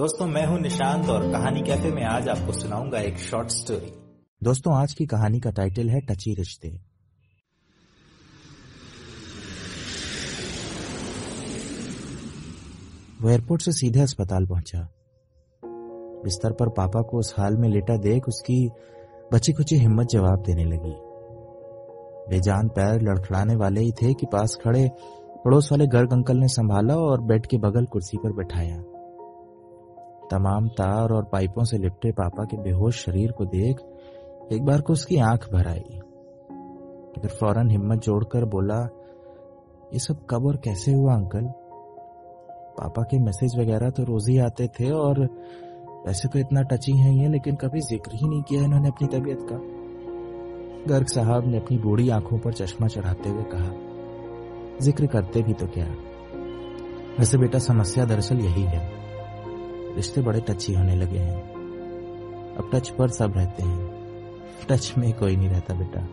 दोस्तों, मैं हूँ निशांत और कहानी कैफ़े में आज आपको सुनाऊँगा एक शॉर्ट स्टोरी दोस्तों, आज की कहानी का टाइटल है टची रिश्ते। वो एयरपोर्ट से सीधे अस्पताल पहुँचा। बिस्तर पर पापा को उस हाल में लेटा देख उसकी बची खुची हिम्मत जवाब देने लगी। बेजान पैर लड़खड़ाने वाले ही थे कि पास खड़े पड़ोस वाले गर्ग अंकल ने संभाला और बेड के बगल कुर्सी पर बैठाया। तमाम तार और पाइपों से लिपटे पापा के बेहोश शरीर को देख एक बार को उसकी आँख भर आई। फिर फ़ौरन हिम्मत जोड़कर बोला, ये सब कब और कैसे हुआ, अंकल? पापा के मैसेज वगैरह तो रोज ही आते थे और वैसे तो इतना टची है ये, लेकिन कभी ज़िक्र ही नहीं किया इन्होंने अपनी तबीयत का। गर्ग साहब ने अपनी बूढ़ी आँखों पर चश्मा चढ़ाते हुए कहा, ज़िक्र करते भी तो क्या? वैसे बेटा, समस्या दरअसल यही है। रिश्ते बड़े टची होने लगे हैं। अब टच पर सब रहते हैं। टच में कोई नहीं रहता बेटा।